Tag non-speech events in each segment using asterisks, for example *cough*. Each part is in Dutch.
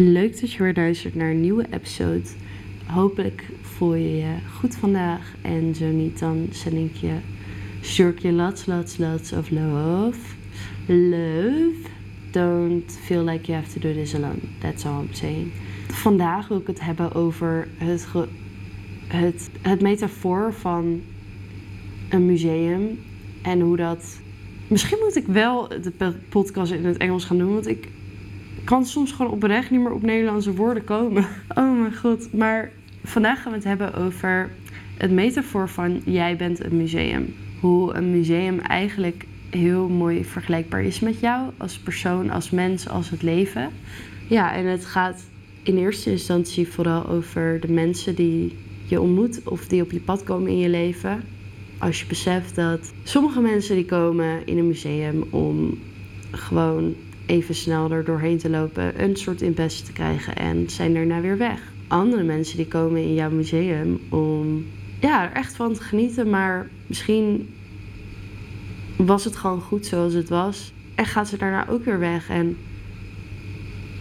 Leuk dat je weer luistert naar een nieuwe episode. Hopelijk voel je je goed vandaag. En zo niet, dan zend ik je, lots, lots, lots of love. Love. Don't feel like you have to do this alone. That's all I'm saying. Vandaag wil ik het hebben over het, het, het metafoor van een museum. En hoe dat... Misschien moet ik wel de podcast in het Engels gaan doen. Want ik kan soms gewoon oprecht niet meer op Nederlandse woorden komen. *laughs* Oh mijn god. Maar vandaag gaan we het hebben over het metafoor van jij bent een museum. Hoe een museum eigenlijk heel mooi vergelijkbaar is met jou als persoon, als mens, als het leven. Ja, en het gaat in eerste instantie vooral over de mensen die je ontmoet of die op je pad komen in je leven. Als je beseft dat sommige mensen die komen in een museum om gewoon even snel er doorheen te lopen, een soort impressie te krijgen en zijn daarna weer weg. Andere mensen die komen in jouw museum om ja, er echt van te genieten, maar misschien was het gewoon goed zoals het was en gaat ze daarna ook weer weg. En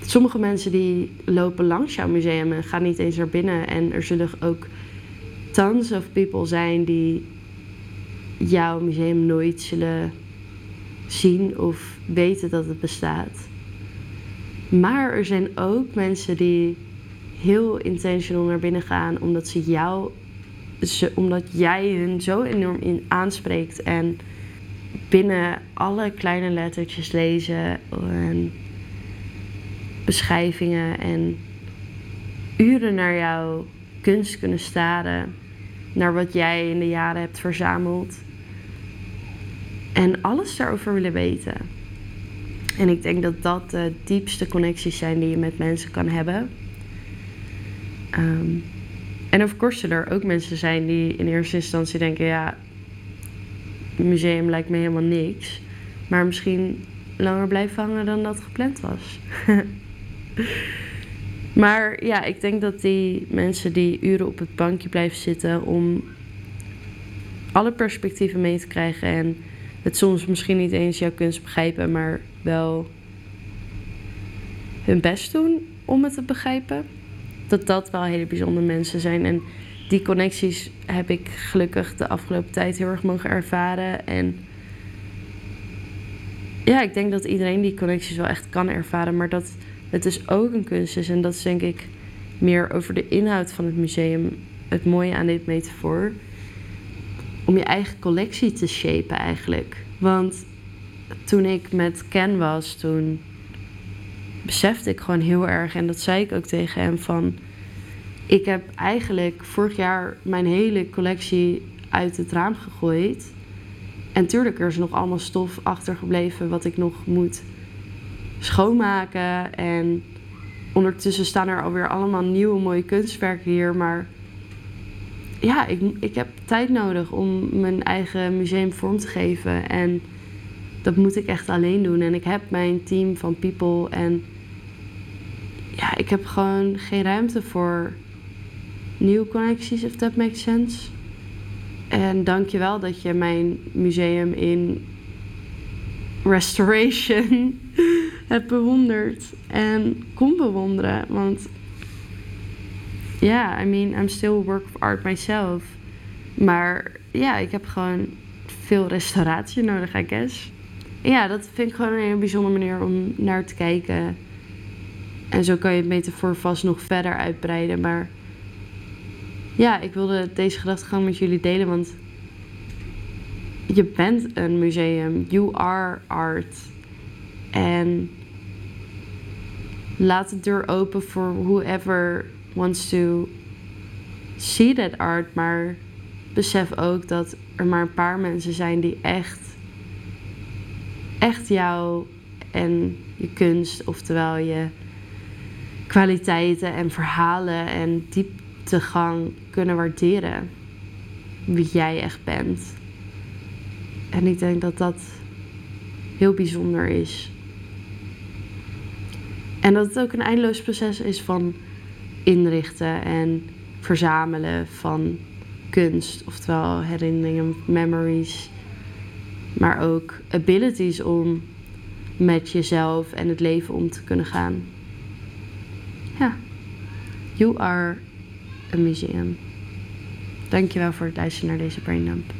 sommige mensen die lopen langs jouw museum en gaan niet eens naar binnen en er zullen ook tons of people zijn die jouw museum nooit zullen zien of weten dat het bestaat. Maar er zijn ook mensen die heel intentional naar binnen gaan omdat ze jou, omdat jij hun zo enorm in aanspreekt en binnen alle kleine lettertjes lezen en beschrijvingen en uren naar jouw kunst kunnen staren, naar wat jij in de jaren hebt verzameld. En alles daarover willen weten. En ik denk dat dat de diepste connecties zijn die je met mensen kan hebben. Ehm, en of course er ook mensen zijn die in eerste instantie denken... ja, museum lijkt me helemaal niks. Maar misschien langer blijven hangen dan dat gepland was. *laughs* maar ja, ik denk dat die mensen die uren op het bankje blijven zitten... om alle perspectieven mee te krijgen en het soms misschien niet eens jouw kunst begrijpen, maar wel hun best doen om het te begrijpen. Dat dat wel hele bijzondere mensen zijn. En die connecties heb ik gelukkig de afgelopen tijd heel erg mogen ervaren. En ja, ik denk dat iedereen die connecties wel echt kan ervaren, maar dat het dus ook een kunst is. En dat is denk ik meer over de inhoud van het museum. Het mooie aan dit metafoor om je eigen collectie te shapen eigenlijk. Want toen ik met Ken was, toen besefte ik gewoon heel erg, en dat zei ik ook tegen hem, van ik heb eigenlijk vorig jaar mijn hele collectie uit het raam gegooid. En tuurlijk, er is nog allemaal stof achtergebleven wat ik nog moet schoonmaken. En ondertussen staan er alweer allemaal nieuwe mooie kunstwerken hier, maar ja, ik, ik heb tijd nodig om mijn eigen museum vorm te geven. En dat moet ik echt alleen doen. En ik heb mijn team van people. En ja, ik heb gewoon geen ruimte voor nieuwe connecties, if that makes sense. En dank je wel dat je mijn museum in restoration *laughs* hebt bewonderd. En kon bewonderen. Want ja, I mean, I'm still a work of art myself. Maar ja, ik heb gewoon veel restauratie nodig, I guess. Ja, dat vind ik gewoon een hele bijzondere manier om naar te kijken. En zo kan je het metafoor vast nog verder uitbreiden. Maar ja, ik wilde deze gedachtegang met jullie delen, want je bent een museum. You are art. En laat de deur open voor whoever wants to see that art, maar besef ook dat er maar een paar mensen zijn die echt, echt jou en je kunst, oftewel je kwaliteiten en verhalen en dieptegang kunnen waarderen. Wie jij echt bent. En ik denk dat dat heel bijzonder is. En dat het ook een eindeloos proces is van inrichten en verzamelen van kunst, oftewel herinneringen, memories, maar ook abilities om met jezelf en het leven om te kunnen gaan. You are a museum. Dankjewel voor het luisteren naar deze braindump.